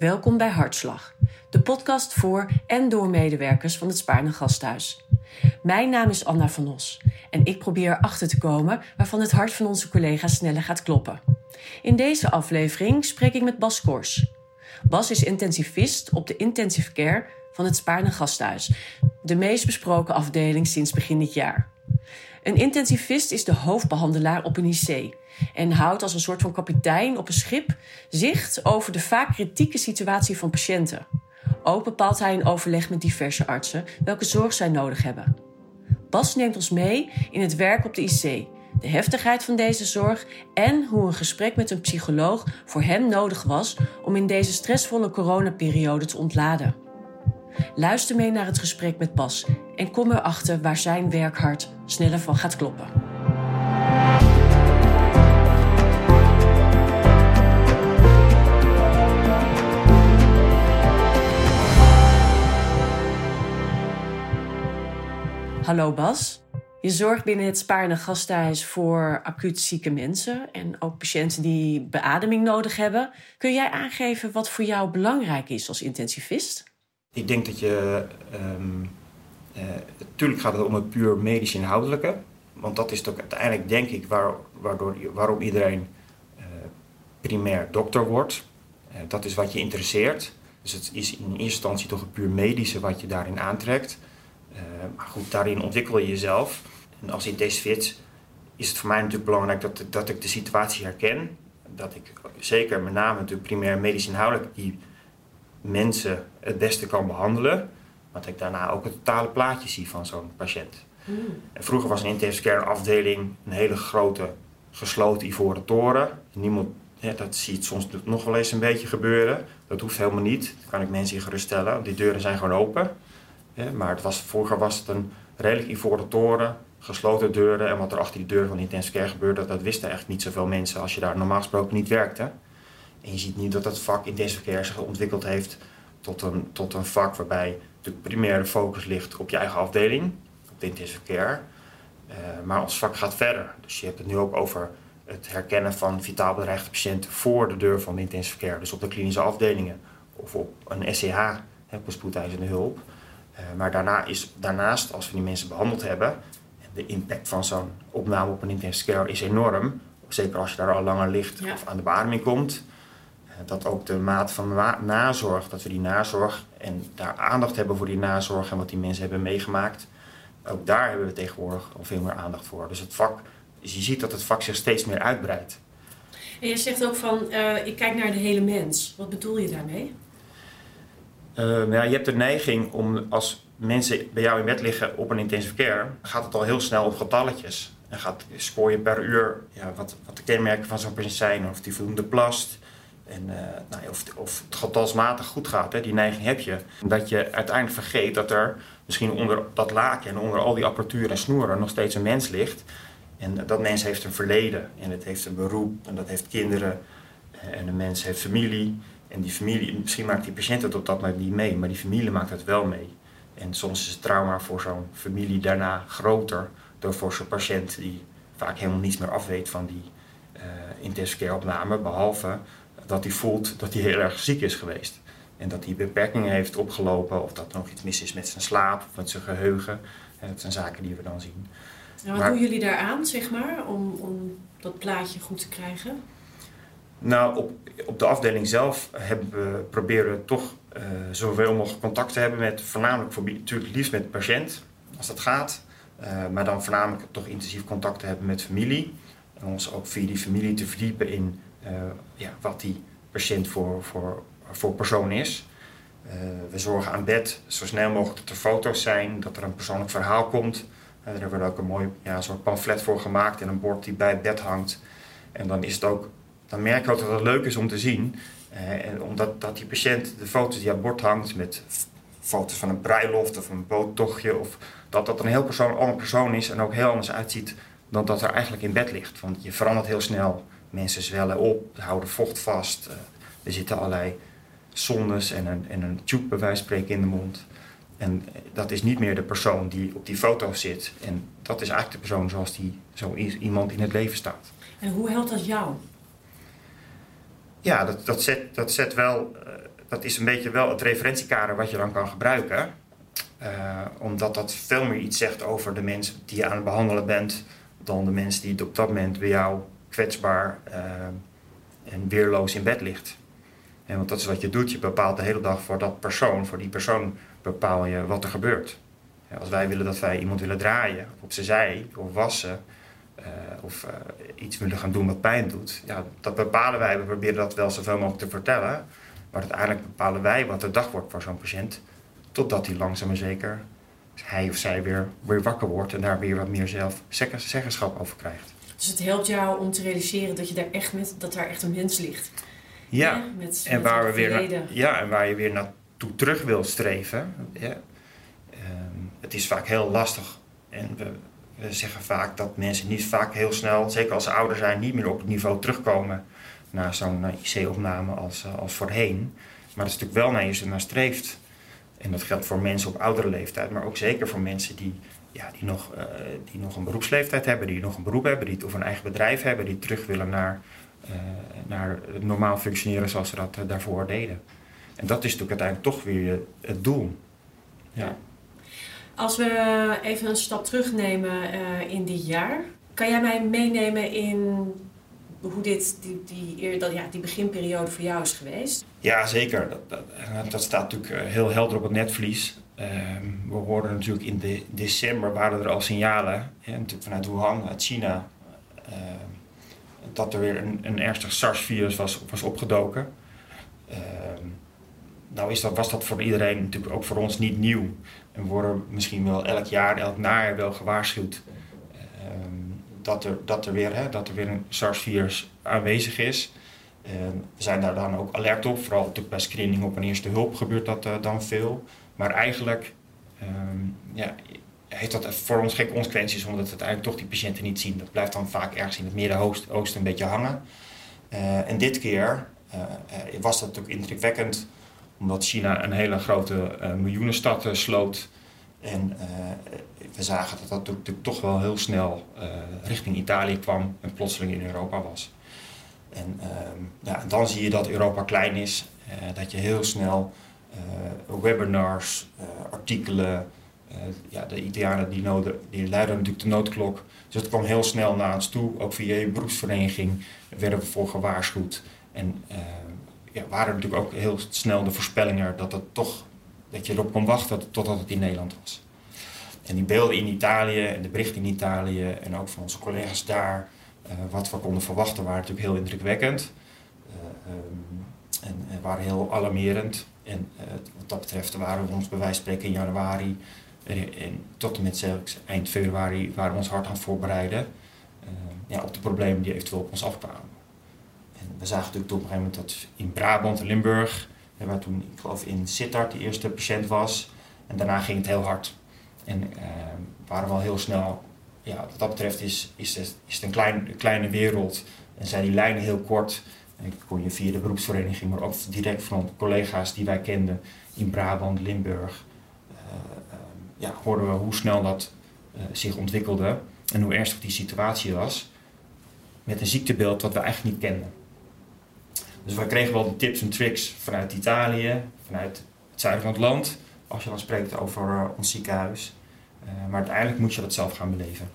Welkom bij Hartslag, de podcast voor en door medewerkers van het Spaarne Gasthuis. Mijn naam is Anna van Os en ik probeer erachter te komen waarvan het hart van onze collega's sneller gaat kloppen. In deze aflevering spreek ik met Bas Kors. Bas is intensivist op de intensive care van het Spaarne Gasthuis, de meest besproken afdeling sinds begin dit jaar. Een intensivist is de hoofdbehandelaar op een IC en houdt als een soort van kapitein op een schip zicht over de vaak kritieke situatie van patiënten. Ook bepaalt hij in overleg met diverse artsen welke zorg zij nodig hebben. Bas neemt ons mee in het werk op de IC, de heftigheid van deze zorg en hoe een gesprek met een psycholoog voor hem nodig was om in deze stressvolle coronaperiode te ontladen. Luister mee naar het gesprek met Bas en kom erachter waar zijn werkhart sneller van gaat kloppen. Hallo Bas. Je zorgt binnen het Spaarne Gasthuis voor acuut zieke mensen en ook patiënten die beademing nodig hebben. Kun jij aangeven wat voor jou belangrijk is als intensivist? Ik denk dat je. Natuurlijk gaat het om het puur medisch inhoudelijke. Want dat is toch uiteindelijk, denk ik, waar, waardoor, waarom iedereen uh, primair dokter wordt. Uh, dat is wat je interesseert. Dus het is in eerste instantie toch het puur medische wat je daarin aantrekt. maar goed, daarin ontwikkel je jezelf. En als intensivist is het voor mij natuurlijk belangrijk dat, dat ik de situatie herken. Dat ik zeker met name natuurlijk primair medisch inhoudelijk die mensen het beste kan behandelen. Maar dat ik daarna ook het totale plaatje zie van zo'n patiënt. Hmm. En vroeger was een intensive care afdeling een hele grote gesloten ivoren toren. Niemand, dat ziet soms nog wel eens een beetje gebeuren. Dat hoeft helemaal niet. Dat kan ik mensen hier geruststellen. Die deuren zijn gewoon open. maar het was, vroeger was het een redelijk ivoren toren, gesloten deuren. En wat er achter die deuren van de intensive care gebeurde, dat wisten echt niet zoveel mensen als je daar normaal gesproken niet werkte. En je ziet nu dat dat vak intensive care zich ontwikkeld heeft tot een, tot een vak waarbij de primaire focus ligt op je eigen afdeling, op de intensive care. Uh, maar ons vak gaat verder. Dus je hebt het nu ook over het herkennen van vitaal bedreigde patiënten voor de deur van de intensive care. Dus op de klinische afdelingen of op een SCH, op een spoedeisende hulp. Uh, maar daarna is, daarnaast, als we die mensen behandeld hebben, de impact van zo'n opname op een intensive care is enorm. Zeker als je daar al langer ligt of aan de beademing komt dat ook de maat van nazorg, dat we die nazorg en daar aandacht hebben voor die nazorg en wat die mensen hebben meegemaakt, ook daar hebben we tegenwoordig al veel meer aandacht voor. Dus het vak, dus je ziet dat het vak zich steeds meer uitbreidt. En je zegt ook van, uh, ik kijk naar de hele mens. Wat bedoel je daarmee? Uh, nou je hebt de neiging om als mensen bij jou in bed liggen op een intensive care, gaat het al heel snel op getalletjes. En gaat, spoor je per uur ja, wat, wat de kenmerken van zo'n patiënt zijn, of die voldoende plast, en uh, nou, of, of, het getalsmatig goed gaat, hè, die neiging heb je. Dat je uiteindelijk vergeet dat er misschien onder dat laken en onder al die apparatuur en snoeren nog steeds een mens ligt. En dat mens heeft een verleden en het heeft een beroep en dat heeft kinderen. Eh, en de mens heeft familie. En die familie, misschien maakt die patiënt het op dat moment niet mee, maar die familie maakt het wel mee. En soms is het trauma voor zo'n familie daarna groter dan voor zo'n patiënt die vaak helemaal niets meer afweet van die uh, intensive care opname, behalve dat hij voelt dat hij heel erg ziek is geweest. En dat hij beperkingen heeft opgelopen of dat er nog iets mis is met zijn slaap of met zijn geheugen. Dat zijn zaken die we dan zien. En wat doen jullie daaraan, zeg maar, om, om dat plaatje goed te krijgen? Nou, op, op de afdeling zelf hebben we, proberen we toch uh, zoveel mogelijk contact te hebben met, voornamelijk voor, natuurlijk liefst met de patiënt, als dat gaat. Uh, maar dan voornamelijk toch intensief contact te hebben met familie. En ons ook via die familie te verdiepen in ja, wat die patiënt voor, voor, voor persoon is. Uh, we zorgen aan bed zo snel mogelijk dat er foto's zijn, dat er een persoonlijk verhaal komt. Uh, daar hebben we ook een mooi ja, soort pamflet voor gemaakt en een bord die bij het bed hangt. En dan, is het ook, dan merk je ook dat het leuk is om te zien. en omdat dat die patiënt de foto's die aan het bord hangt met foto's van een bruiloft of een boottochtje, of dat dat een heel persoon, ander persoon is en ook heel anders uitziet dan dat er eigenlijk in bed ligt. Want je verandert heel snel Mensen zwellen op, houden vocht vast. Uh, er zitten allerlei zondes en een, en een tube bij wijze van spreken in de mond. En dat is niet meer de persoon die op die foto zit. En dat is eigenlijk de persoon zoals die, zo iemand in het leven staat. En hoe helpt dat jou? Ja, dat, dat, zet, dat zet wel. Uh, dat is een beetje wel het referentiekader wat je dan kan gebruiken. omdat dat veel meer iets zegt over de mensen die je aan het behandelen bent, dan de mensen die op dat moment bij jou kwetsbaar en weerloos in bed ligt. En want dat is wat je doet. Je bepaalt de hele dag voor dat persoon, voor die persoon bepaal je wat er gebeurt. als wij willen dat wij iemand willen draaien, of op zijn zij, of wassen, uh, of uh, iets willen gaan doen wat pijn doet, ja, dat bepalen wij. We proberen dat wel zoveel mogelijk te vertellen. Maar uiteindelijk bepalen wij wat de dag wordt voor zo'n patiënt. Totdat hij langzaam maar zeker, hij of zij weer, weer wakker wordt en daar weer wat meer zelf zeggenschap over krijgt. Dus het helpt jou om te realiseren dat, je daar echt met, dat daar echt een mens ligt. Ja, met, en, waar we weer ja en waar je weer naartoe terug wil streven. Ja. Ehm, het is vaak heel lastig. En we, we zeggen vaak dat mensen niet vaak heel snel, zeker als ze ouder zijn, niet meer op het niveau terugkomen naar zo'n IC-opname als, eh, als voorheen. Maar dat is natuurlijk wel naar je ze naar streeft. En dat geldt voor mensen op oudere leeftijd, maar ook zeker voor mensen die, ja, die, nog, uh, die nog een beroepsleeftijd hebben, die nog een beroep hebben, die of een eigen bedrijf hebben, die terug willen naar eh, naar het normaal functioneren zoals ze dat eh, daarvoor deden. En dat is natuurlijk uiteindelijk toch weer het doel. Ja. Als we even een stap terugnemen in dit jaar, kan jij mij meenemen in hoe dit, die, die, dat, ja, die beginperiode voor jou is geweest? Ja, zeker. Dat, dat, dat staat natuurlijk heel helder op het netvlies. Ehm, we hoorden natuurlijk in de, december waren er al signalen, hè, vanuit Wuhan, uit China, ehm, dat er weer een, een ernstig SARS-virus was, was opgedoken. Uh, nou is dat, was dat voor iedereen, natuurlijk ook voor ons, niet nieuw. En we worden misschien wel elk jaar, elk najaar wel gewaarschuwd ehm, dat, er, dat, er weer, hè, dat er weer een SARS-virus aanwezig is. we zijn daar dan ook alert op, vooral natuurlijk bij screening op een eerste hulp gebeurt dat uh, dan veel. Maar eigenlijk um, ja, heeft dat voor ons geen consequenties, omdat we uiteindelijk toch die patiënten niet zien. Dat blijft dan vaak ergens in het Midden-Oosten een beetje hangen. Uh, en dit keer uh, was dat natuurlijk indrukwekkend, omdat China een hele grote miljoenenstad sloot. En we zagen dat dat natuurlijk toch wel heel snel richting Italië kwam en plotseling in Europa was. En ehm, ja, dan zie je dat Europa klein is, dat je heel snel webinars, artikelen, uh, ja, de Italianen die, noden, die luiden natuurlijk de noodklok. Dus het kwam heel snel naar ons toe. Ook via je beroepsvereniging werden we voor gewaarschuwd. En waren natuurlijk ook heel snel de voorspellingen dat, het toch, dat je erop kon wachten totdat het in Nederland was. En die beelden in Italië en de berichten in Italië en ook van onze collega's daar, wat we konden verwachten, waren natuurlijk heel indrukwekkend. Um, en, en, waren heel alarmerend. En wat dat betreft waren we ons bij wijze van spreken in januari en tot en met zelfs eind februari waren we ons hard aan het voorbereiden uh, ja, op de problemen die eventueel op ons afkwamen. En we zagen natuurlijk op een gegeven moment dat in Brabant en Limburg, waar toen ik geloof in Sittard de eerste patiënt was, en daarna ging het heel hard. En uh, waren we al heel snel, ja, wat dat betreft is, is, het, is het een, klein, kleine wereld en zijn die lijnen heel kort. En ik kon je via de beroepsvereniging, maar ook direct van collega's die wij kenden in Brabant, Limburg, ja, hoorden we hoe snel dat uh, zich ontwikkelde en hoe ernstig die situatie was. Met een ziektebeeld dat we eigenlijk niet kenden. Dus we kregen wel de tips en tricks vanuit Italië, vanuit het zuiden van het land, als je dan spreekt over ons ziekenhuis. Maar uiteindelijk moet je dat zelf gaan beleven.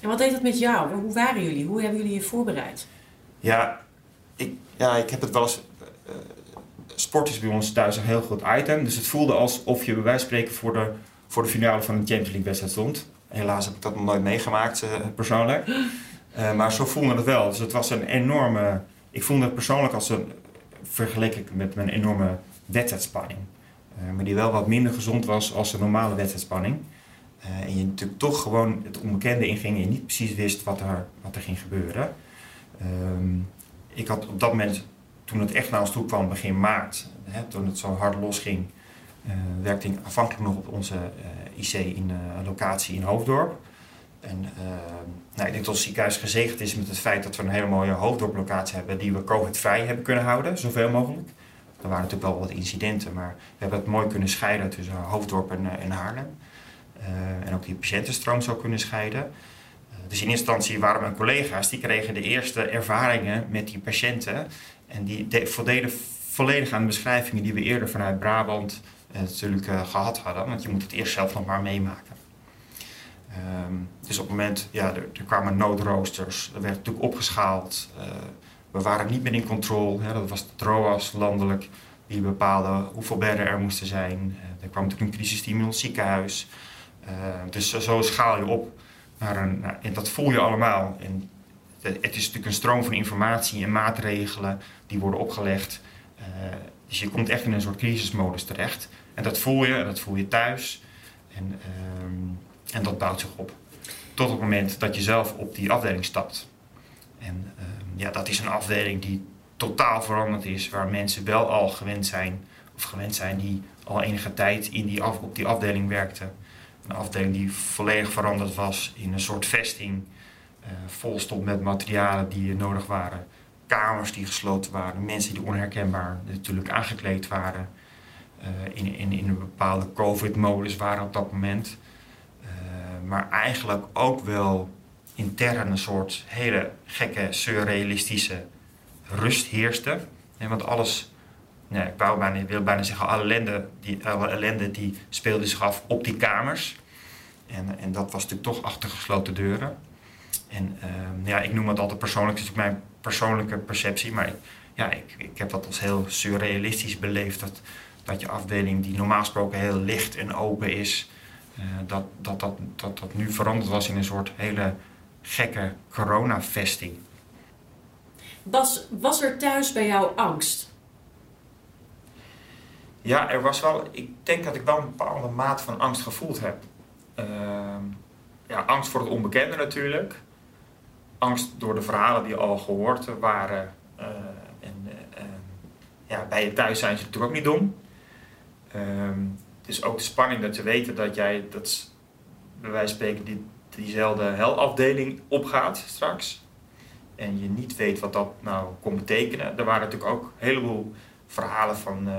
En wat deed dat met jou? Hoe waren jullie? Hoe hebben jullie je voorbereid? Ja, ja, ik heb het wel eens. sport is bij ons thuis een heel goed item. Dus het voelde alsof je bij wijze van spreken voor de voor de finale van een Champions League wedstrijd stond. Helaas heb ik dat nog nooit meegemaakt uh, persoonlijk. Uh, maar zo voelde het wel. Dus het was een enorme... Ik voelde het persoonlijk als een... Vergeleken met mijn enorme wedstrijdspanning. Uh, maar die wel wat minder gezond was als een normale wedstrijdspanning. en je natuurlijk toch gewoon het onbekende inging en je niet precies wist wat er, wat er ging gebeuren. Ehm, ik had op dat moment, toen het echt naar ons toe kwam, begin maart, hè, toen het zo hard losging, uh, werkte ik afhankelijk nog op onze eh, IC in een locatie in Hoofddorp. En nou, ik denk dat ons ziekenhuis gezegend is met het feit dat we een hele mooie Hoofddorp-locatie hebben die we COVID-vrij hebben kunnen houden, zoveel mogelijk. Er waren natuurlijk wel wat incidenten, maar we hebben het mooi kunnen scheiden tussen Hoofddorp en, en Haarlem. en ook die patiëntenstroom zou kunnen scheiden. Dus in instantie waren mijn collega's, die kregen de eerste ervaringen met die patiënten. En die voldeden volledig aan de beschrijvingen die we eerder vanuit Brabant uh, natuurlijk gehad hadden. Want je moet het eerst zelf nog maar meemaken. Ehm, dus op het moment, ja, er, er, kwamen noodroosters, er werd natuurlijk opgeschaald. we waren niet meer in controle. Dat was de DROAS landelijk die bepaalde hoeveel bedden er moesten zijn. er kwam natuurlijk een crisisteam in ons ziekenhuis. dus zo schaal je op een, en dat voel je allemaal. En het is natuurlijk een stroom van informatie en maatregelen die worden opgelegd. Uh, dus je komt echt in een soort crisismodus terecht. En dat voel je, en dat voel je thuis. En, uh, en dat bouwt zich op. Tot het moment dat je zelf op die afdeling stapt. En uh, ja, dat is een afdeling die totaal veranderd is, waar mensen wel al gewend zijn, of gewend zijn die al enige tijd in die op die afdeling werkten. Een afdeling die volledig veranderd was in een soort vesting uh, vol stond met materialen die nodig waren. Kamers die gesloten waren, mensen die onherkenbaar natuurlijk aangekleed waren. Uh, in, in, in een bepaalde COVID-modus waren op dat moment. Uh, maar eigenlijk ook wel intern een soort hele gekke, surrealistische rust heerste. Want alles, nee, ik wou bijna, wil bijna zeggen, alle ellende, die, alle ellende die speelde zich af op die kamers. En, en dat was natuurlijk toch achter gesloten deuren. En ehm, ja, ik noem het altijd persoonlijk, het is mijn persoonlijke perceptie, maar ja, ik, ik heb dat als heel surrealistisch beleefd. Dat, dat je afdeling, die normaal gesproken heel licht en open is, uh, dat, dat, dat, dat dat nu veranderd was in een soort hele gekke coronavesting. Was er thuis bij jou angst? Ja, er was wel. Ik denk dat ik wel een bepaalde mate van angst gevoeld heb. Uh, ja, angst voor het onbekende natuurlijk angst door de verhalen die al gehoord waren. Uh, en uh, ja, bij je thuis zijn ze natuurlijk ook niet dom. Um, het is ook de spanning dat ze weten dat jij, dat, bij wijze van spreken, die, diezelfde helafdeling opgaat straks. En je niet weet wat dat nou kon betekenen. Er waren natuurlijk ook een heleboel verhalen van uh,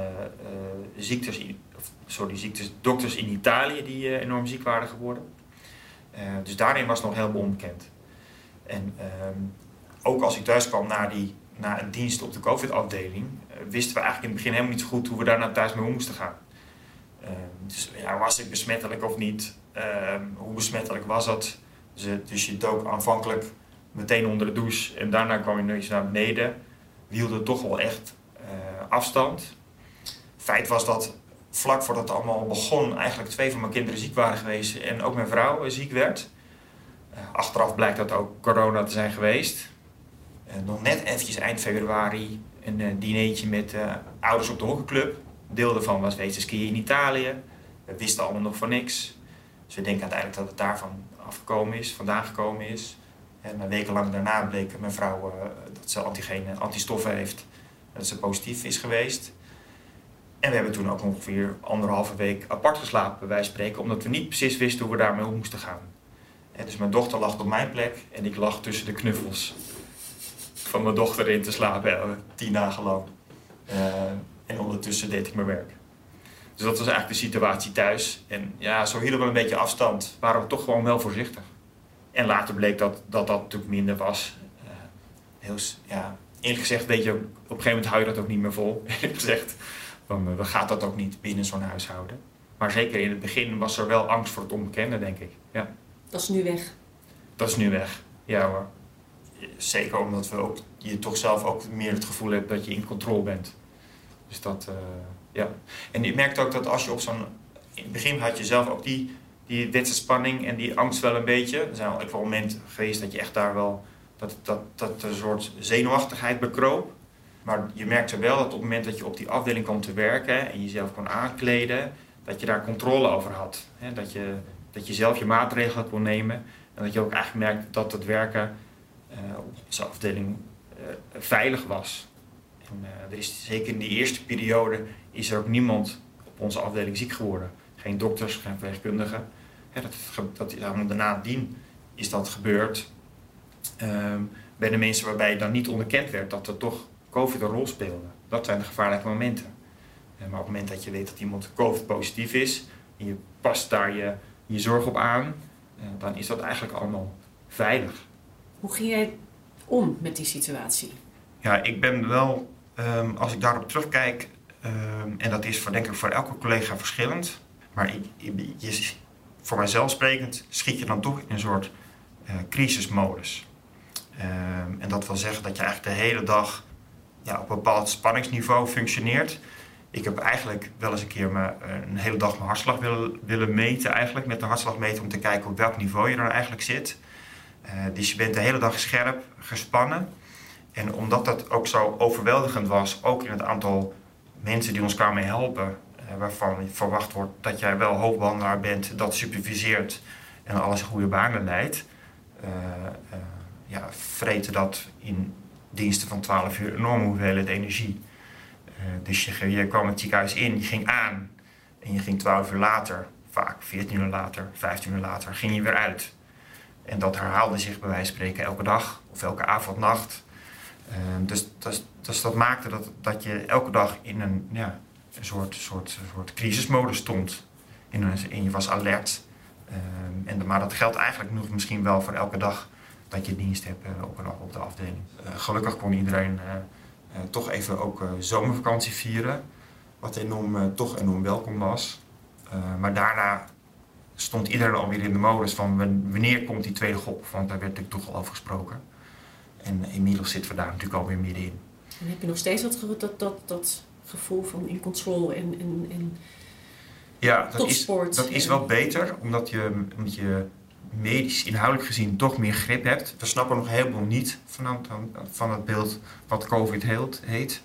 ziektes, sorry, ziektes, dokters in Italië die enorm ziek waren geworden. dus daarin was het nog helemaal onbekend. En ehm, ook als ik thuis kwam na, die, na een dienst op de COVID-afdeling, wisten we eigenlijk in het begin helemaal niet zo goed hoe we daar naar thuis mee om moesten gaan. Ehm, dus ja, was ik besmettelijk of niet? Ehm, hoe besmettelijk was het? Dus, eh, dus, je dook aanvankelijk meteen onder de douche en daarna kwam je nog eens naar beneden. We hielden toch wel echt afstand. Feit was dat vlak voordat het allemaal begon, eigenlijk twee van mijn kinderen ziek waren geweest en ook mijn vrouw ziek werd. Eh, achteraf blijkt dat ook corona te zijn geweest. Eh, nog net eventjes eind februari een dinertje met ouders op de hockeyclub. Deel daarvan was wezen skiën in Italië. We wisten allemaal nog van niks. Dus we denken uiteindelijk dat het daarvan afgekomen is, vandaan gekomen is. En weken lang daarna bleek mijn vrouw dat ze antigene, antistoffen heeft. Dat ze positief is geweest. En we hebben toen ook ongeveer anderhalve week apart geslapen, bij wijze spreken. Omdat we niet precies wisten hoe we daarmee om moesten gaan. En dus mijn dochter lag op mijn plek en ik lag tussen de knuffels van mijn dochter in te slapen, tien dagen lang. Uh, en ondertussen deed ik mijn werk. Dus dat was eigenlijk de situatie thuis. En ja, zo hielden we een beetje afstand. Waren we toch gewoon wel voorzichtig. En later bleek dat dat, dat natuurlijk minder was. Uh, heel, ja, eerlijk gezegd, weet je, op een gegeven moment hou je dat ook niet meer vol. Eerlijk gezegd, dan, dan gaat dat ook niet binnen zo'n huishouden. Maar zeker in het begin was er wel angst voor het onbekende, denk ik. Ja. Dat is nu weg. Dat is nu weg, ja hoor. Zeker omdat we ook, je toch zelf ook meer het gevoel hebt dat je in controle bent. Dus dat, uh, ja. En je merkt ook dat als je op zo'n... In het begin had je zelf ook die, die spanning en die angst wel een beetje. Er zijn ook wel momenten geweest dat je echt daar wel... Dat, dat, dat een soort zenuwachtigheid bekroop. Maar je merkte wel dat op het moment dat je op die afdeling kwam te werken en jezelf kon aankleden, dat je daar controle over had. Dat je dat je zelf je maatregelen kon nemen. En dat je ook eigenlijk merkt dat het werken uh, op onze afdeling uh, veilig was. En, uh, er is zeker in die eerste periode is er ook niemand op onze afdeling ziek geworden. Geen dokters, geen verpleegkundigen. Ja, dat, dat, daarna dien is dat gebeurd. Ehm, bij de mensen waarbij dan niet onderkend werd dat er toch COVID een rol speelde. Dat zijn de gevaarlijke momenten. maar op het moment dat je weet dat iemand COVID positief is en je past daar je je zorg op aan, eh, dan is dat eigenlijk allemaal veilig. Hoe ging jij om met die situatie? Ja, ik ben wel ehm, als ik daarop terugkijk, ehm, en dat is voor, denk ik voor elke collega verschillend, maar je, voor mijzelf sprekend schiet je dan toch in een soort uh, crisismodus. Ehm, en dat wil zeggen dat je eigenlijk de hele dag ja, op een bepaald spanningsniveau functioneert. Ik heb eigenlijk wel eens een keer me, eh, een hele dag mijn hartslag willen, willen meten, eigenlijk, met de hartslagmeter om te kijken op welk niveau je dan eigenlijk zit. Uh, dus je bent de hele dag scherp, gespannen. En omdat dat ook zo overweldigend was, ook in het aantal mensen die ons kwamen helpen, uh, waarvan verwacht wordt dat jij wel hoofdbehandelaar bent, dat superviseert en alles goede banen leidt, ja, vreten dat in diensten van 12 uur enorme hoeveelheid energie. Uh, dus je, je kwam het ziekenhuis in, je ging aan en je ging 12 uur later, vaak 14 uur later, 15 uur later, ging je weer uit. En dat herhaalde zich bij wijze van spreken elke dag of elke avond, nacht. Uh, dus, dus, dus, dat maakte dat, dat je elke dag in een, ja, een soort, soort, soort crisismodus stond. En je was alert. Uh, en, maar dat geldt eigenlijk nog misschien wel voor elke dag dat je dienst hebt eh, op, een, op de afdeling. Eh, gelukkig kon iedereen eh, toch even ook zomervakantie vieren. Wat enorm, toch enorm welkom was. maar daarna stond iedereen alweer in de modus van wanneer komt die tweede golf? Want daar werd natuurlijk toch al over gesproken. En inmiddels zitten we daar natuurlijk alweer middenin. En heb je nog steeds dat, dat, dat, dat gevoel van in control en, en, en ja, dat is, dat is wel beter, omdat je, omdat je medisch inhoudelijk gezien toch meer grip hebt. We snappen nog helemaal niet van, van het beeld wat COVID heet.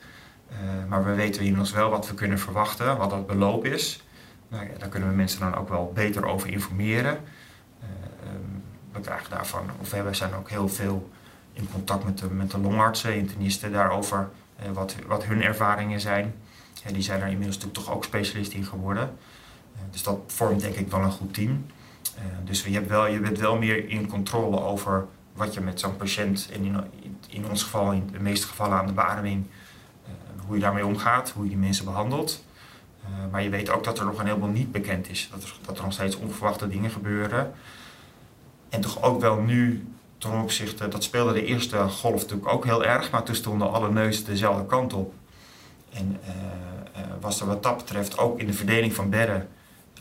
Uh, maar we weten inmiddels wel wat we kunnen verwachten, wat het beloop is. Nou daar kunnen we mensen dan ook wel beter over informeren. Uh, we krijgen daarvan, of we zijn ook heel veel in contact met de, met de longartsen, internisten daarover, uh, wat, wat hun ervaringen zijn. Die zijn er inmiddels toch ook specialist in geworden. dus dat vormt denk ik wel een goed team. Eh, dus je, hebt wel, je bent wel meer in controle over wat je met zo'n patiënt, en in, in ons geval, in de meeste gevallen aan de beademing, eh, hoe je daarmee omgaat, hoe je die mensen behandelt. Eh, maar je weet ook dat er nog een heleboel niet bekend is. Dat er, dat er nog steeds onverwachte dingen gebeuren. En toch ook wel nu, ten opzichte, dat speelde de eerste golf natuurlijk ook heel erg, maar toen stonden alle neuzen dezelfde kant op. En was er wat dat betreft ook in de verdeling van bedden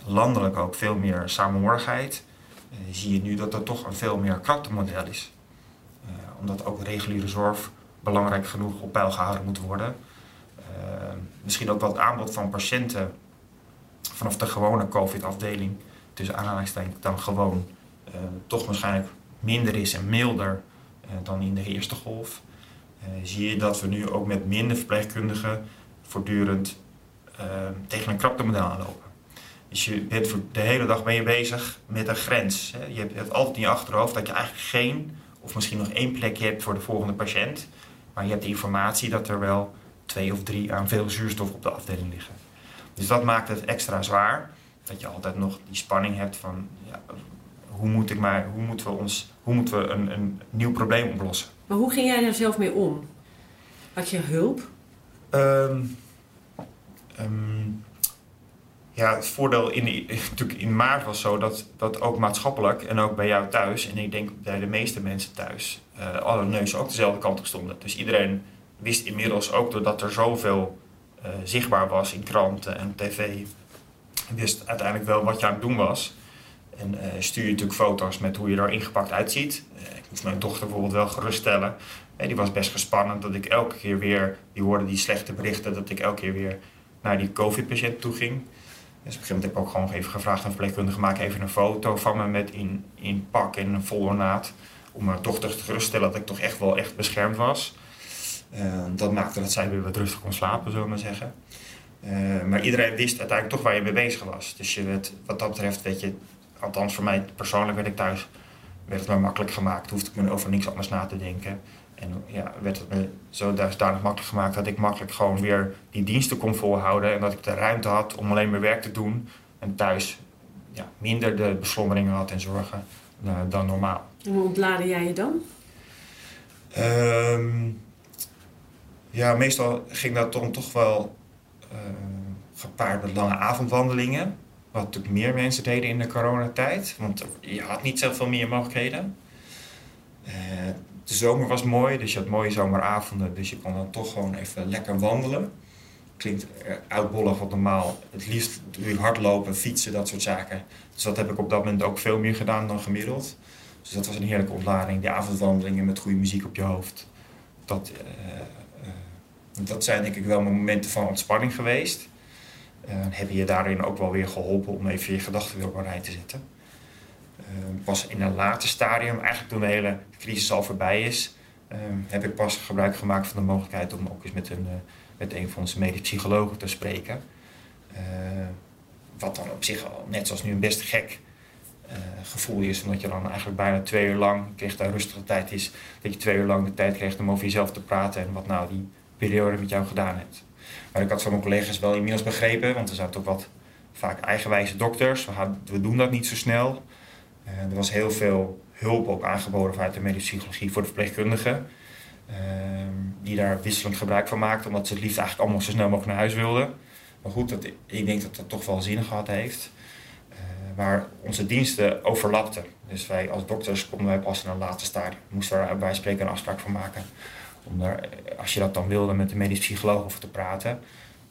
landelijk ook veel meer samenhorigheid, uh, zie je nu dat er toch een veel meer karaktermodel is. Uh, omdat ook reguliere zorg belangrijk genoeg op peil gehouden moet worden. Uh, misschien ook wel het aanbod van patiënten vanaf de gewone COVID-afdeling, tussen aanhalingstekens dan gewoon, toch waarschijnlijk minder is en milder dan in de eerste golf. zie je dat we nu ook met minder verpleegkundigen voortdurend tegen een kraptemodel aanlopen. Dus je bent de hele dag ben je bezig met een grens. Je hebt altijd in je achterhoofd dat je eigenlijk geen of misschien nog één plekje hebt voor de volgende patiënt. Maar je hebt de informatie dat er wel twee of drie aan veel zuurstof op de afdeling liggen. Dus dat maakt het extra zwaar. Dat je altijd nog die spanning hebt van ja, hoe, moet ik maar, hoe moeten we, ons, hoe moeten we een, een nieuw probleem oplossen. Maar hoe ging jij daar zelf mee om? Had je hulp? Um, ja, het voordeel in, in maart was zo dat, dat ook maatschappelijk en ook bij jou thuis, en ik denk bij de meeste mensen thuis, uh, alle neuzen ook dezelfde kant op stonden. Dus iedereen wist inmiddels ook doordat er zoveel uh, zichtbaar was in kranten en tv, wist uiteindelijk wel wat je aan het doen was. En uh, stuur je natuurlijk foto's met hoe je er ingepakt uitziet. ik moest mijn dochter bijvoorbeeld wel geruststellen. die was best gespannen dat ik elke keer weer, die hoorde die slechte berichten, dat ik elke keer weer naar die COVID-patiënt toe ging. Dus op een gegeven heb ik ook gewoon even gevraagd aan verpleegkundige: maak even een foto van me met in, in pak en een vol ornaat. Om mijn dochter te geruststellen dat ik toch echt wel echt beschermd was. Uh, dat maakte dat zij weer wat rustig kon slapen, zullen we maar zeggen. Uh, maar iedereen wist uiteindelijk toch waar je mee bezig was. Dus je werd, wat dat betreft, weet je, althans voor mij persoonlijk werd ik thuis, werd het makkelijk gemaakt. Hoefde ik me over niks anders na te denken. En ja, werd het me zo dusdanig makkelijk gemaakt dat ik makkelijk gewoon weer die diensten kon volhouden. En dat ik de ruimte had om alleen mijn werk te doen. En thuis ja, minder de beslommeringen had en zorgen uh, dan normaal. En hoe ontlaadde jij je dan? Um, ja, meestal ging dat dan toch wel uh, gepaard met lange avondwandelingen. Wat natuurlijk meer mensen deden in de coronatijd. Want je had niet zoveel meer mogelijkheden. Uh, de zomer was mooi, dus je had mooie zomeravonden. Dus je kon dan toch gewoon even lekker wandelen. Klinkt oudbollig, wat normaal. Het liefst hardlopen, fietsen, dat soort zaken. Dus dat heb ik op dat moment ook veel meer gedaan dan gemiddeld. Dus dat was een heerlijke ontlading. Die avondwandelingen met goede muziek op je hoofd. Dat, uh, uh, dat zijn denk ik wel mijn momenten van ontspanning geweest. Uh, hebben je daarin ook wel weer geholpen om even je gedachten weer op een rij te zetten. Pas in een later stadium, eigenlijk toen de hele crisis al voorbij is, heb ik pas gebruik gemaakt van de mogelijkheid om ook eens met een, met een van onze medisch psychologen te spreken. wat dan op zich al, net zoals nu, een best gek uh, gevoel is. Omdat je dan eigenlijk bijna twee uur lang, kreeg daar rustige tijd is, dat je twee uur lang de tijd krijgt om over jezelf te praten en wat nou die periode met jou gedaan heeft. Maar ik had van mijn collega's wel inmiddels begrepen, want er zaten ook wat vaak eigenwijze dokters. We doen dat niet zo snel. Uh, er was heel veel hulp ook aangeboden vanuit de medische psychologie voor de verpleegkundigen. Uh, die daar wisselend gebruik van maakten, omdat ze het liefst eigenlijk allemaal zo snel mogelijk naar huis wilden. Maar goed, dat, ik denk dat dat toch wel zin gehad heeft waar onze diensten overlapten. Dus wij als dokters konden wij pas in een later stadium. Moesten we bij spreken een afspraak van maken. Om daar, als je dat dan wilde, met de medisch psycholoog over te praten.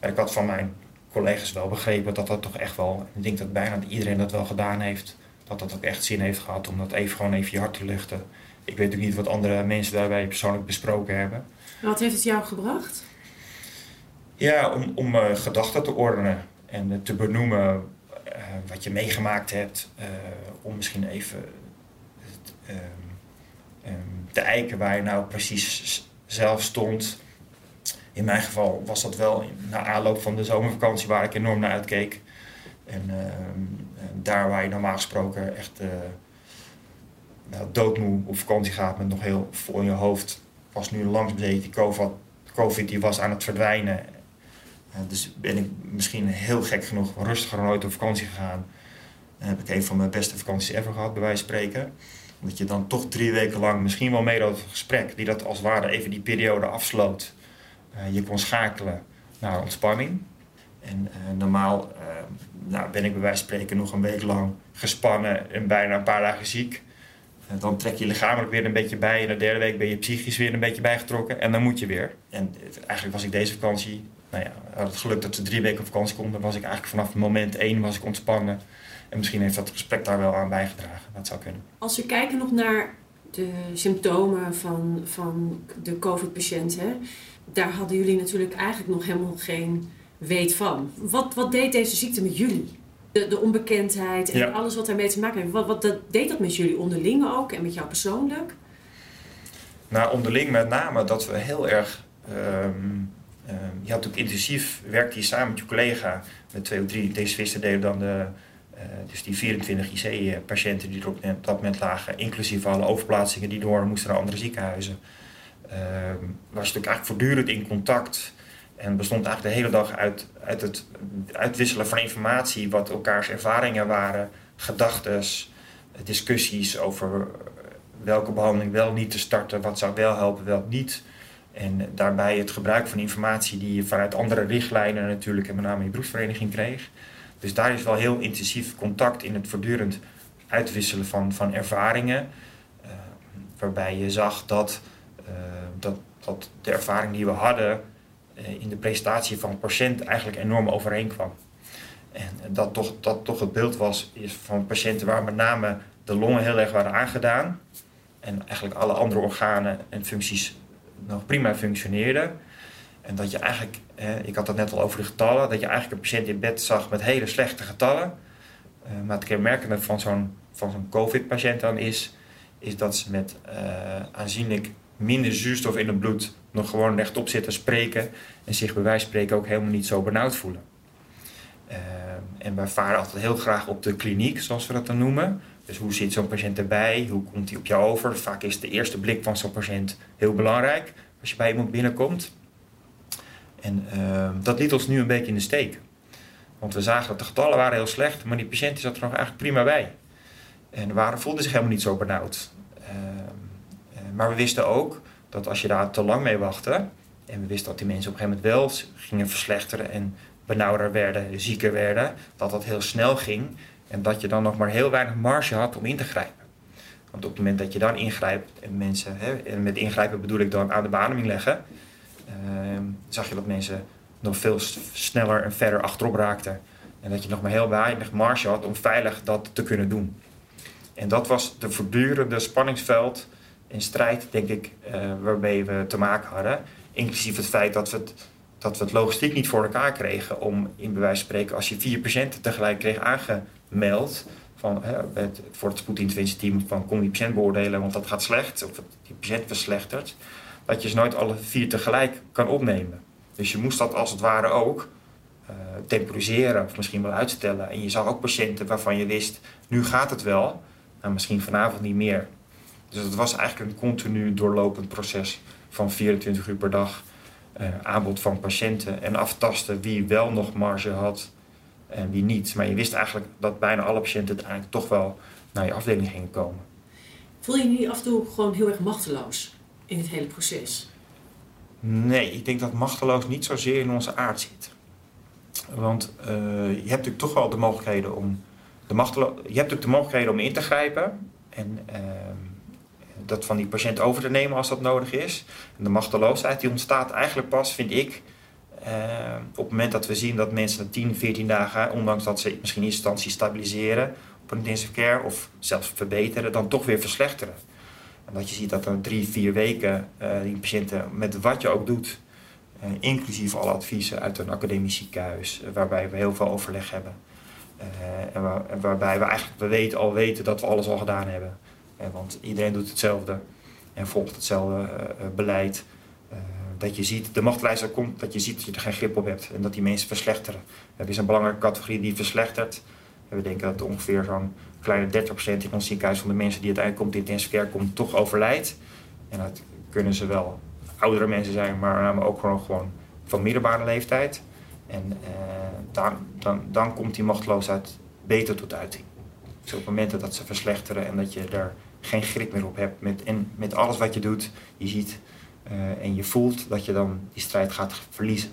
Maar ik had van mijn collega's wel begrepen dat dat toch echt wel... Ik denk dat bijna iedereen dat wel gedaan heeft. Dat dat ook echt zin heeft gehad om dat even gewoon even je hart te luchten. Ik weet ook niet wat andere mensen daarbij persoonlijk besproken hebben. Wat heeft het jou gebracht? Ja, om, om uh, gedachten te ordenen en uh, te benoemen uh, wat je meegemaakt hebt, om misschien even um, um, te eiken waar je nou precies zelf stond. In mijn geval was dat wel na aanloop van de zomervakantie waar ik enorm naar uitkeek. En daar waar je normaal gesproken echt uh, nou, doodmoe op vakantie gaat met nog heel vol in je hoofd, was nu langzaam die COVID, die was aan het verdwijnen dus ben ik misschien heel gek genoeg rustiger dan ooit op vakantie gegaan. Heb ik een van mijn beste vakanties ever gehad, bij wijze van spreken. Omdat je dan toch drie weken lang misschien wel mee het gesprek, die dat als het ware even die periode afsloot. Uh, je kon schakelen naar ontspanning. En uh, normaal uh, nou, ben ik bij wijze van spreken nog een week lang gespannen en bijna een paar dagen ziek. dan trek je lichamelijk weer een beetje bij. En de derde week ben je psychisch weer een beetje bijgetrokken. En dan moet je weer. En eigenlijk was ik deze vakantie nou ja, had het geluk dat ze drie weken op vakantie konden. was ik eigenlijk vanaf moment één was ik ontspannen. En misschien heeft dat gesprek daar wel aan bijgedragen. Dat zou kunnen. Als we kijken nog naar de symptomen van, van de COVID-patiënten, daar hadden jullie natuurlijk eigenlijk nog helemaal geen weet van. Wat, wat deed deze ziekte met jullie? De, de onbekendheid en alles wat daarmee te maken heeft. Wat, wat dat, deed dat met jullie onderling ook en met jou persoonlijk? Nou, onderling met name dat we heel erg um, uh, je had ook intensief, werkte je samen met je collega, met twee of drie deze deden dan de, uh, dus die 24 IC-patiënten die er op dat moment lagen, inclusief alle overplaatsingen die door moesten naar andere ziekenhuizen. Uh, was je natuurlijk eigenlijk voortdurend in contact en bestond eigenlijk de hele dag uit, uit het uitwisselen van informatie, wat elkaars ervaringen waren, gedachten, discussies over welke behandeling wel niet te starten, wat zou wel helpen, welk niet. En daarbij het gebruik van informatie die je vanuit andere richtlijnen natuurlijk en met name je beroepsvereniging kreeg. Dus daar is wel heel intensief contact in het voortdurend uitwisselen van, van ervaringen. Uh, waarbij je zag dat, uh, dat, dat de ervaring die we hadden in de presentatie van patiënt eigenlijk enorm overeenkwam. En dat toch, dat toch het beeld was is van patiënten waar met name de longen heel erg waren aangedaan. En eigenlijk alle andere organen en functies nog prima functioneerde. En dat je eigenlijk, ik had het net al over de getallen, dat je eigenlijk een patiënt in bed zag met hele slechte getallen. Uh, maar het kenmerkende van zo'n van zo'n COVID-patiënt dan is, is dat ze met uh, aanzienlijk minder zuurstof in het bloed nog gewoon rechtop zitten spreken en zich bij wijze van spreken ook helemaal niet zo benauwd voelen. Uh, en wij varen altijd heel graag op de kliniek, zoals we dat dan noemen. Dus hoe zit zo'n patiënt erbij? Hoe komt hij op jou over? Vaak is de eerste blik van zo'n patiënt heel belangrijk als je bij iemand binnenkomt. En uh, dat liet ons nu een beetje in de steek. Want we zagen dat de getallen waren heel slecht, maar die patiënt zat er nog eigenlijk prima bij. En waren, voelde zich helemaal niet zo benauwd. Uh, maar we wisten ook dat als je daar te lang mee wachtte, en we wisten dat die mensen op een gegeven moment wel gingen verslechteren en benauwder werden, zieker werden, dat dat heel snel ging en dat je dan nog maar heel weinig marge had om in te grijpen. Want op het moment dat je dan ingrijpt en mensen, hè, en met ingrijpen bedoel ik dan aan de beademing leggen, ehm, zag je dat mensen nog veel sneller en verder achterop raakten. En dat je nog maar heel weinig marge had om veilig dat te kunnen doen. En dat was de voortdurende spanningsveld en strijd, denk ik, uh, waarmee we te maken hadden. Inclusief het feit dat we het, dat we het logistiek niet voor elkaar kregen om in bewijs van spreken, als je vier patiënten tegelijk kreeg aangemeld, van, hè, het, voor het spoedinterventieteam van kom die patiënt beoordelen, want dat gaat slecht, of die patiënt verslechtert, dat je ze nooit alle vier tegelijk kan opnemen. Dus je moest dat als het ware ook uh, temporiseren of misschien wel uitstellen. En je zag ook patiënten waarvan je wist, nu gaat het wel, maar misschien vanavond niet meer. Dus het was eigenlijk een continu doorlopend proces van 24 uur per dag. Uh, aanbod van patiënten en aftasten wie wel nog marge had en wie niet. Maar je wist eigenlijk dat bijna alle patiënten uiteindelijk toch wel naar je afdeling gingen komen. Voel je je niet af en toe gewoon heel erg machteloos in het hele proces? Nee, ik denk dat machteloos niet zozeer in onze aard zit. Want uh, je hebt natuurlijk toch wel de mogelijkheden om de machtelo je hebt natuurlijk de mogelijkheden om in te grijpen en uh, dat van die patiënt over te nemen als dat nodig is. En de machteloosheid die ontstaat eigenlijk pas, vind ik, uh, op het moment dat we zien dat mensen na 10, 14 dagen, ondanks dat ze misschien in instantie stabiliseren op een intensive care of zelfs verbeteren, dan toch weer verslechteren. En dat je ziet dat er drie, vier weken uh, die patiënten met wat je ook doet, uh, inclusief alle adviezen uit een academisch ziekenhuis, waarbij we heel veel overleg hebben. en, en, waarbij we eigenlijk we weten, al weten dat we alles al gedaan hebben. Want iedereen doet hetzelfde en volgt hetzelfde beleid dat je ziet, de machtlijster komt, dat je ziet dat je er geen grip op hebt en dat die mensen verslechteren. Er is een belangrijke categorie die verslechtert. We denken dat ongeveer zo'n kleine 30% in ons ziekenhuis van de mensen die uiteindelijk komt in intensive care komt, toch overlijdt. En dat kunnen ze wel oudere mensen zijn, maar ook gewoon, gewoon van middelbare leeftijd. En eh, dan, dan, dan komt die machteloosheid beter tot uiting. Dus op momenten dat ze verslechteren en dat je er geen grip meer op hebt met, en met alles wat je doet, je ziet uh, en je voelt dat je dan die strijd gaat verliezen.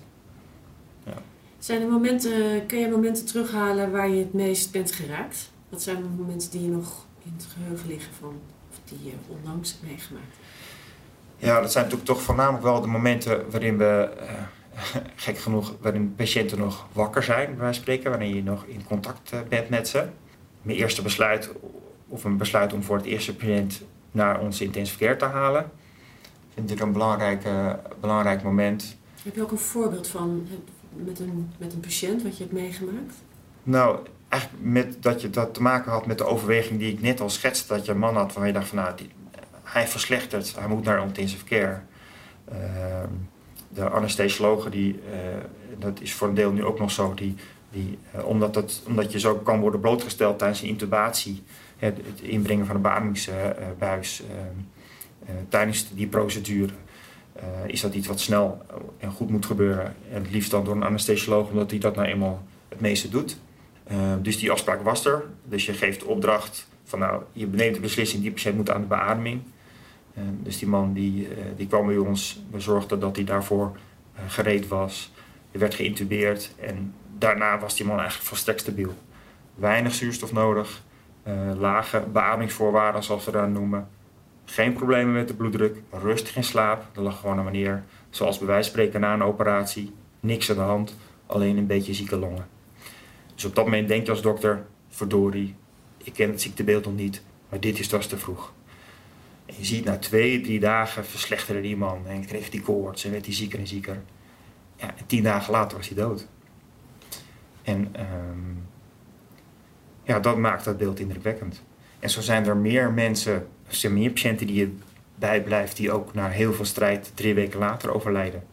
Ja. Zijn er momenten, kun je momenten terughalen waar je het meest bent geraakt? Wat zijn de momenten die je nog in het geheugen liggen van, of die je onlangs hebt meegemaakt? Ja, dat zijn natuurlijk toch voornamelijk wel de momenten waarin we, uh, gek genoeg, waarin patiënten nog wakker zijn, bij wijze van spreken, wanneer je nog in contact uh, bent met ze. Mijn eerste besluit, of een besluit om voor het eerste patiënt naar onze intensive care te halen vind ik een belangrijk, belangrijk moment. Heb je ook een voorbeeld van met een, met een patiënt wat je hebt meegemaakt? Nou, eigenlijk met dat je dat te maken had met de overweging die ik net al schetste. Dat je een man had waarvan je dacht van nou, die, hij verslechtert, hij moet naar intensive care. Uh, de anesthesiologen, die, uh, dat is voor een deel nu ook nog zo, die, die, uh, omdat, dat, omdat je zo kan worden blootgesteld tijdens een intubatie, het, inbrengen van een beademingsbuis ehm, eh, tijdens die procedure eh, is dat iets wat snel en goed moet gebeuren. En het liefst dan door een anesthesioloog, omdat hij dat nou eenmaal het meeste doet. Eh, dus die afspraak was er. Dus je geeft opdracht van nou, je neemt de beslissing, die patiënt moet aan de beademing. dus die man die, die kwam bij ons, we zorgden dat hij daarvoor gereed was. Er werd geïntubeerd en daarna was die man eigenlijk volstrekt stabiel. Weinig zuurstof nodig, lage beademingsvoorwaarden zoals we dat noemen. Geen problemen met de bloeddruk, rustig in slaap. Er lag gewoon een manier, zoals bij wijze spreken na een operatie, niks aan de hand, alleen een beetje zieke longen. Dus op dat moment denk je als dokter, verdorie, ik ken het ziektebeeld nog niet, maar dit is dus te vroeg. En je ziet na twee, drie dagen verslechterde die man en kreeg die koorts en werd hij zieker en zieker. Ja, en tien dagen later was hij dood. En um, ja, dat maakt dat beeld indrukwekkend. En zo zijn er meer mensen zijn meer patiënten die je bijblijft die ook na heel veel strijd drie weken later overlijden.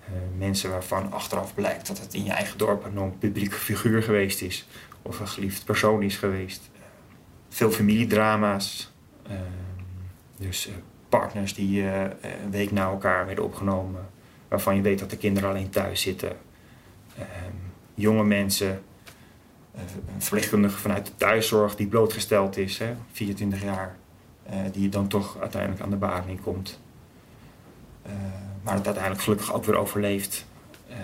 Uh, mensen waarvan achteraf blijkt dat het in je eigen dorp een publieke figuur geweest is of een geliefd persoon is geweest. Veel familiedrama's, uh, dus partners die een week na elkaar werden opgenomen, waarvan je weet dat de kinderen alleen thuis zitten. jonge mensen, een verpleegkundige vanuit de thuiszorg die blootgesteld is, hè, 24 jaar uh, die dan toch uiteindelijk aan de beademing komt. Uh, maar het uiteindelijk gelukkig ook weer overleeft. Uh,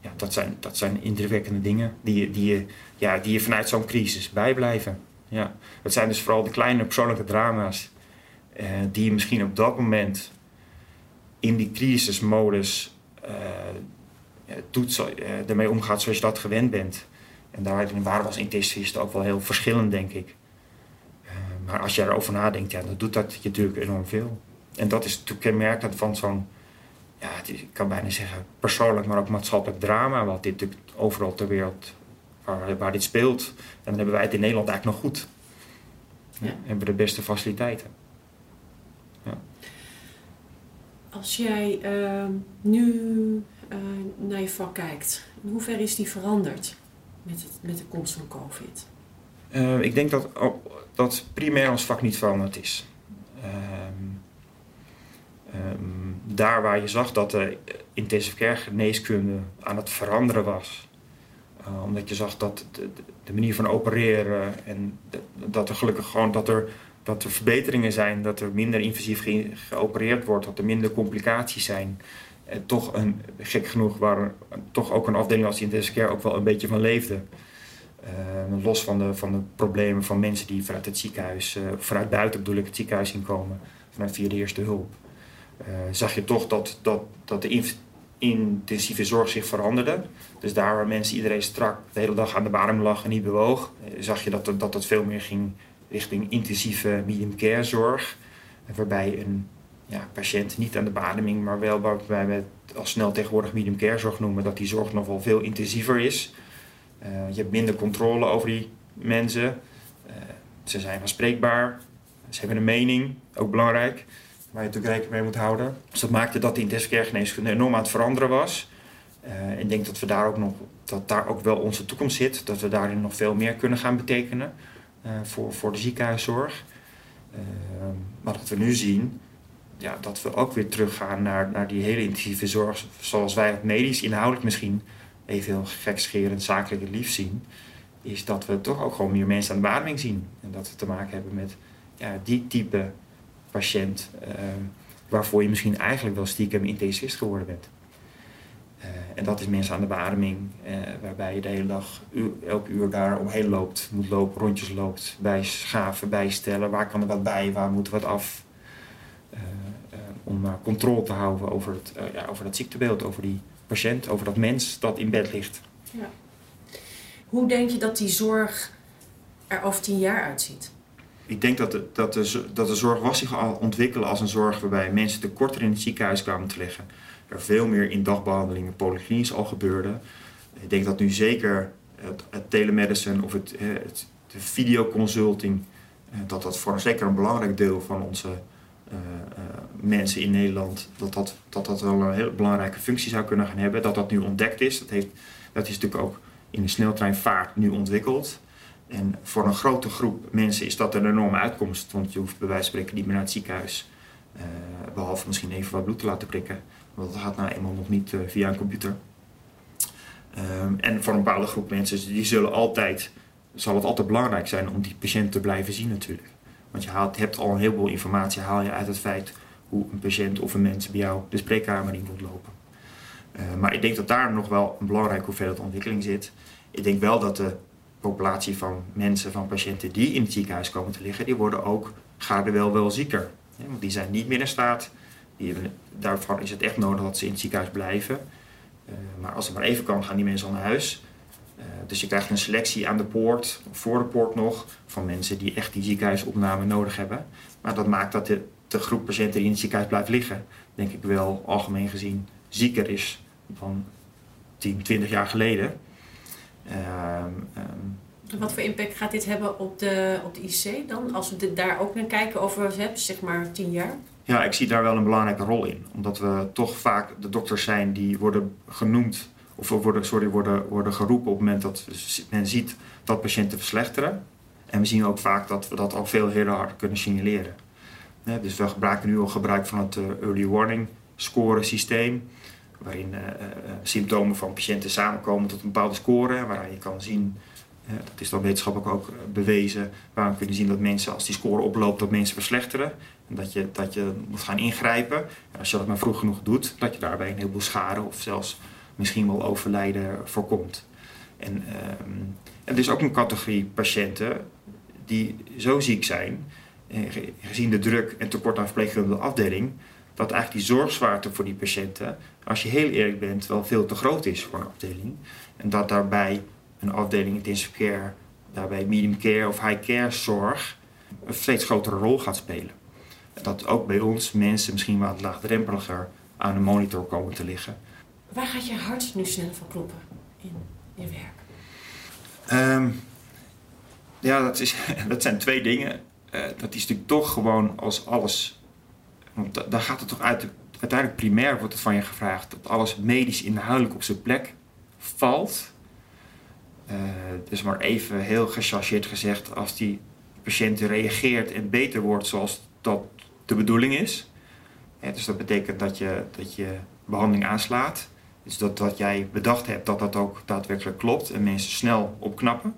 ja, dat, zijn, dat zijn indrukwekkende dingen die die je, ja, die je vanuit zo'n crisis bijblijven. Ja. Het zijn dus vooral de kleine persoonlijke drama's die je misschien op dat moment in die crisismodus doet, ermee omgaat zoals je dat gewend bent. En daarin waren we als intensivist ook wel heel verschillend, denk ik. maar als je erover nadenkt, ja, dan doet dat je natuurlijk enorm veel. En dat is natuurlijk kenmerkend van zo'n, ja, ik kan bijna zeggen persoonlijk, maar ook maatschappelijk drama, wat dit natuurlijk overal ter wereld, waar, waar dit speelt. En dan hebben wij het in Nederland eigenlijk nog goed. Ja. Hebben we de beste faciliteiten. Ja. Als jij uh, nu uh, naar je vak kijkt, in hoeverre is die veranderd met, met de komst van COVID? Uh, ik denk dat, oh, dat primair ons vak niet veranderd is. Um, daar waar je zag dat de intensive care geneeskunde aan het veranderen was, uh, omdat je zag dat de, manier van opereren en dat er gelukkig gewoon dat er dat er verbeteringen zijn, dat er minder invasief ge geopereerd wordt, dat er minder complicaties zijn. Toch een, gek genoeg, waar toch ook een afdeling als intensive care ook wel een beetje van leefde. Uh, los van de, van de problemen van mensen die vanuit het ziekenhuis, uh, vanuit buiten bedoel ik, het ziekenhuis inkomen, vanuit via de eerste hulp. Uh, zag je toch dat, dat, dat de intensieve zorg zich veranderde. Dus daar waar mensen iedereen strak de hele dag aan de badem lag en niet bewoog, zag je dat, dat het veel meer ging richting intensieve medium care zorg. Waarbij een ja, patiënt niet aan de bademing, maar wel waarbij we het al snel tegenwoordig medium care zorg noemen, dat die zorg nog wel veel intensiever is. Uh, je hebt minder controle over die mensen. Uh, ze zijn aanspreekbaar. Ze hebben een mening, ook belangrijk, waar je natuurlijk rekening mee moet houden. Dus dat maakte dat de intensive care geneeskunde enorm aan het veranderen was. Uh, ik denk dat we daar ook nog, dat daar ook wel onze toekomst zit, dat we daarin nog veel meer kunnen gaan betekenen. Eh, voor, voor de ziekenhuiszorg. Maar dat we nu zien, ja, dat we ook weer teruggaan naar, naar die hele intensieve zorg, zoals wij het medisch inhoudelijk misschien even heel gekscherend zakelijk liefst zien, is dat we toch ook gewoon meer mensen aan de beademing zien. En dat we te maken hebben met ja, die type patiënt, uh, waarvoor je misschien eigenlijk wel stiekem intensivist geworden bent. Uh, en dat is mensen aan de beademing, uh, waarbij je de hele dag, elk uur daar omheen loopt, moet lopen, rondjes loopt, bijschaven, bijstellen. Waar kan er wat bij, waar moet er wat af? Om maar controle te houden over het, ja, over dat ziektebeeld, over die patiënt, over dat mens dat in bed ligt. Ja. Hoe denk je dat die zorg er over tien jaar uitziet? Ik denk dat de, dat de, dat de zorg was zich al ontwikkelen als een zorg waarbij mensen te korter in het ziekenhuis kwamen te liggen er veel meer in dagbehandelingen polyklinisch al gebeurde. Ik denk dat nu zeker het, het telemedicine of het, het de videoconsulting, eh, dat dat voor zeker een belangrijk deel van onze uh, uh, mensen in Nederland, dat dat, dat dat wel een heel belangrijke functie zou kunnen gaan hebben. Dat dat nu ontdekt is. Dat, heeft, dat is natuurlijk ook in de sneltreinvaart nu ontwikkeld. En voor een grote groep mensen is dat een enorme uitkomst. Want je hoeft bij wijze van spreken niet meer naar het ziekenhuis. Uh, behalve misschien even wat bloed te laten prikken. Want dat gaat nou eenmaal nog niet uh, via een computer. Um, en voor een bepaalde groep mensen, die zullen altijd, zal het altijd belangrijk zijn om die patiënt te blijven zien natuurlijk. Want je haalt, hebt al een heleboel informatie haal je uit het feit hoe een patiënt of een mens bij jou de spreekkamer in moet lopen. Uh, maar ik denk dat daar nog wel een belangrijke hoeveelheid ontwikkeling zit. Ik denk wel dat de populatie van mensen, van patiënten die in het ziekenhuis komen te liggen, die worden ook wel wel zieker. Want die zijn niet meer in staat daarvan is het echt nodig dat ze in het ziekenhuis blijven. Uh, maar als het maar even kan, gaan die mensen al naar huis. Uh, dus je krijgt een selectie aan de poort, voor de poort nog, van mensen die echt die ziekenhuisopname nodig hebben. Maar dat maakt dat de, de groep patiënten die in het ziekenhuis blijft liggen, denk ik wel algemeen gezien zieker is dan 10, 20 jaar geleden. Um, wat voor impact gaat dit hebben op de, op de IC dan? Als we daar ook naar kijken over zeg maar 10 jaar? Ja, ik zie daar wel een belangrijke rol in. Omdat we toch vaak de dokters zijn die worden genoemd, of worden, sorry, worden, worden geroepen op het moment dat men ziet dat patiënten verslechteren. En we zien ook vaak dat we dat al veel heel hard kunnen signaleren. Dus we gebruiken nu al gebruik van het eh, early warning score systeem. Waarin uh, symptomen van patiënten samenkomen tot een bepaalde score. Waar je kan zien dat is dan wetenschappelijk ook bewezen. Waarom kunnen zien dat mensen, als die score oploopt, dat mensen verslechteren. En dat je, dat je moet gaan ingrijpen. En als je dat maar vroeg genoeg doet, dat je daarbij een heleboel schade of zelfs misschien wel overlijden voorkomt. En, um, er is ook een categorie patiënten die zo ziek zijn, gezien de druk en tekort aan verpleegkundige afdeling, dat eigenlijk die zorgzwaarte voor die patiënten, als je heel eerlijk bent, wel veel te groot is voor een afdeling. En dat daarbij een afdeling intensive care, daarbij medium care of high care zorg een steeds grotere rol gaat spelen. Dat ook bij ons mensen misschien wat laagdrempeliger aan de monitor komen te liggen. Waar gaat je hart nu sneller van kloppen in je werk? Ehm, ja, dat, is, dat zijn twee dingen. Uh, dat is natuurlijk toch gewoon als alles. Want daar gaat het toch uit. Uiteindelijk primair wordt het van je gevraagd dat alles medisch inhoudelijk op zijn plek valt. Dus maar even heel gechargeerd gezegd, als die patiënt reageert en beter wordt zoals dat de bedoeling is. dus dat betekent dat je, dat je behandeling aanslaat. Dus dat wat jij bedacht hebt, dat dat ook daadwerkelijk klopt en mensen snel opknappen.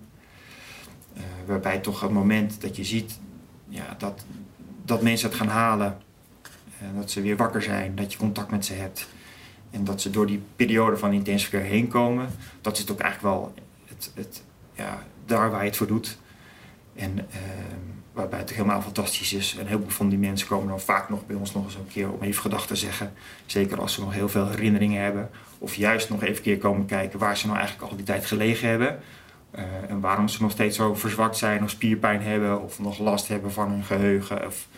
Uh, waarbij toch het moment dat je ziet ja, dat, dat mensen het gaan halen, uh, dat ze weer wakker zijn, dat je contact met ze hebt. En dat ze door die periode van intensive care heen komen. Dat is het ook eigenlijk wel het, het, ja, daar waar je het voor doet. En uh, waarbij het helemaal fantastisch is. En heel veel van die mensen komen dan vaak nog bij ons nog eens een keer om even gedachten te zeggen. Zeker als ze nog heel veel herinneringen hebben. Of juist nog even keer komen kijken waar ze nou eigenlijk al die tijd gelegen hebben. Uh, en waarom ze nog steeds zo verzwakt zijn of spierpijn hebben. Of nog last hebben van hun geheugen. Of,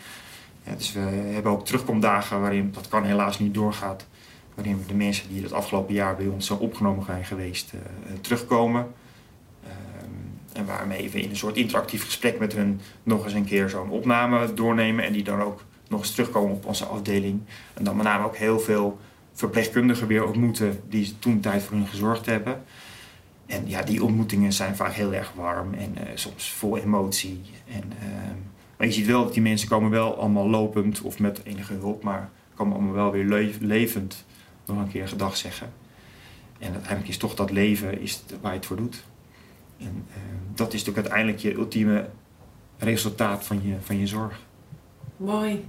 ja, dus we hebben ook terugkomdagen waarin dat kan helaas niet doorgaat. Waarin de mensen die het afgelopen jaar bij ons zo opgenomen zijn geweest uh, terugkomen. En waarmee we in een soort interactief gesprek met hun nog eens een keer zo'n opname doornemen. En die dan ook nog eens terugkomen op onze afdeling. En dan met name ook heel veel verpleegkundigen weer ontmoeten die toen tijd voor hun gezorgd hebben. En ja, die ontmoetingen zijn vaak heel erg warm en uh, soms vol emotie. En, uh, maar je ziet wel dat die mensen komen wel allemaal lopend of met enige hulp, maar komen allemaal wel weer le levend nog een keer gedag zeggen. En uiteindelijk is toch dat leven is waar je het voor doet. En uh, dat is natuurlijk uiteindelijk je ultieme resultaat van je, van je zorg. Mooi.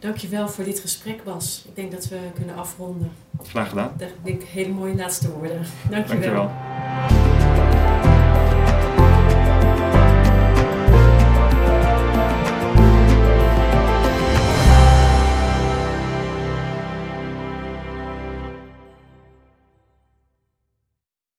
Dankjewel voor dit gesprek, Bas. Ik denk dat we kunnen afronden. Graag gedaan. Dat denk ik hele mooie laatste woorden. Dankjewel. Dankjewel.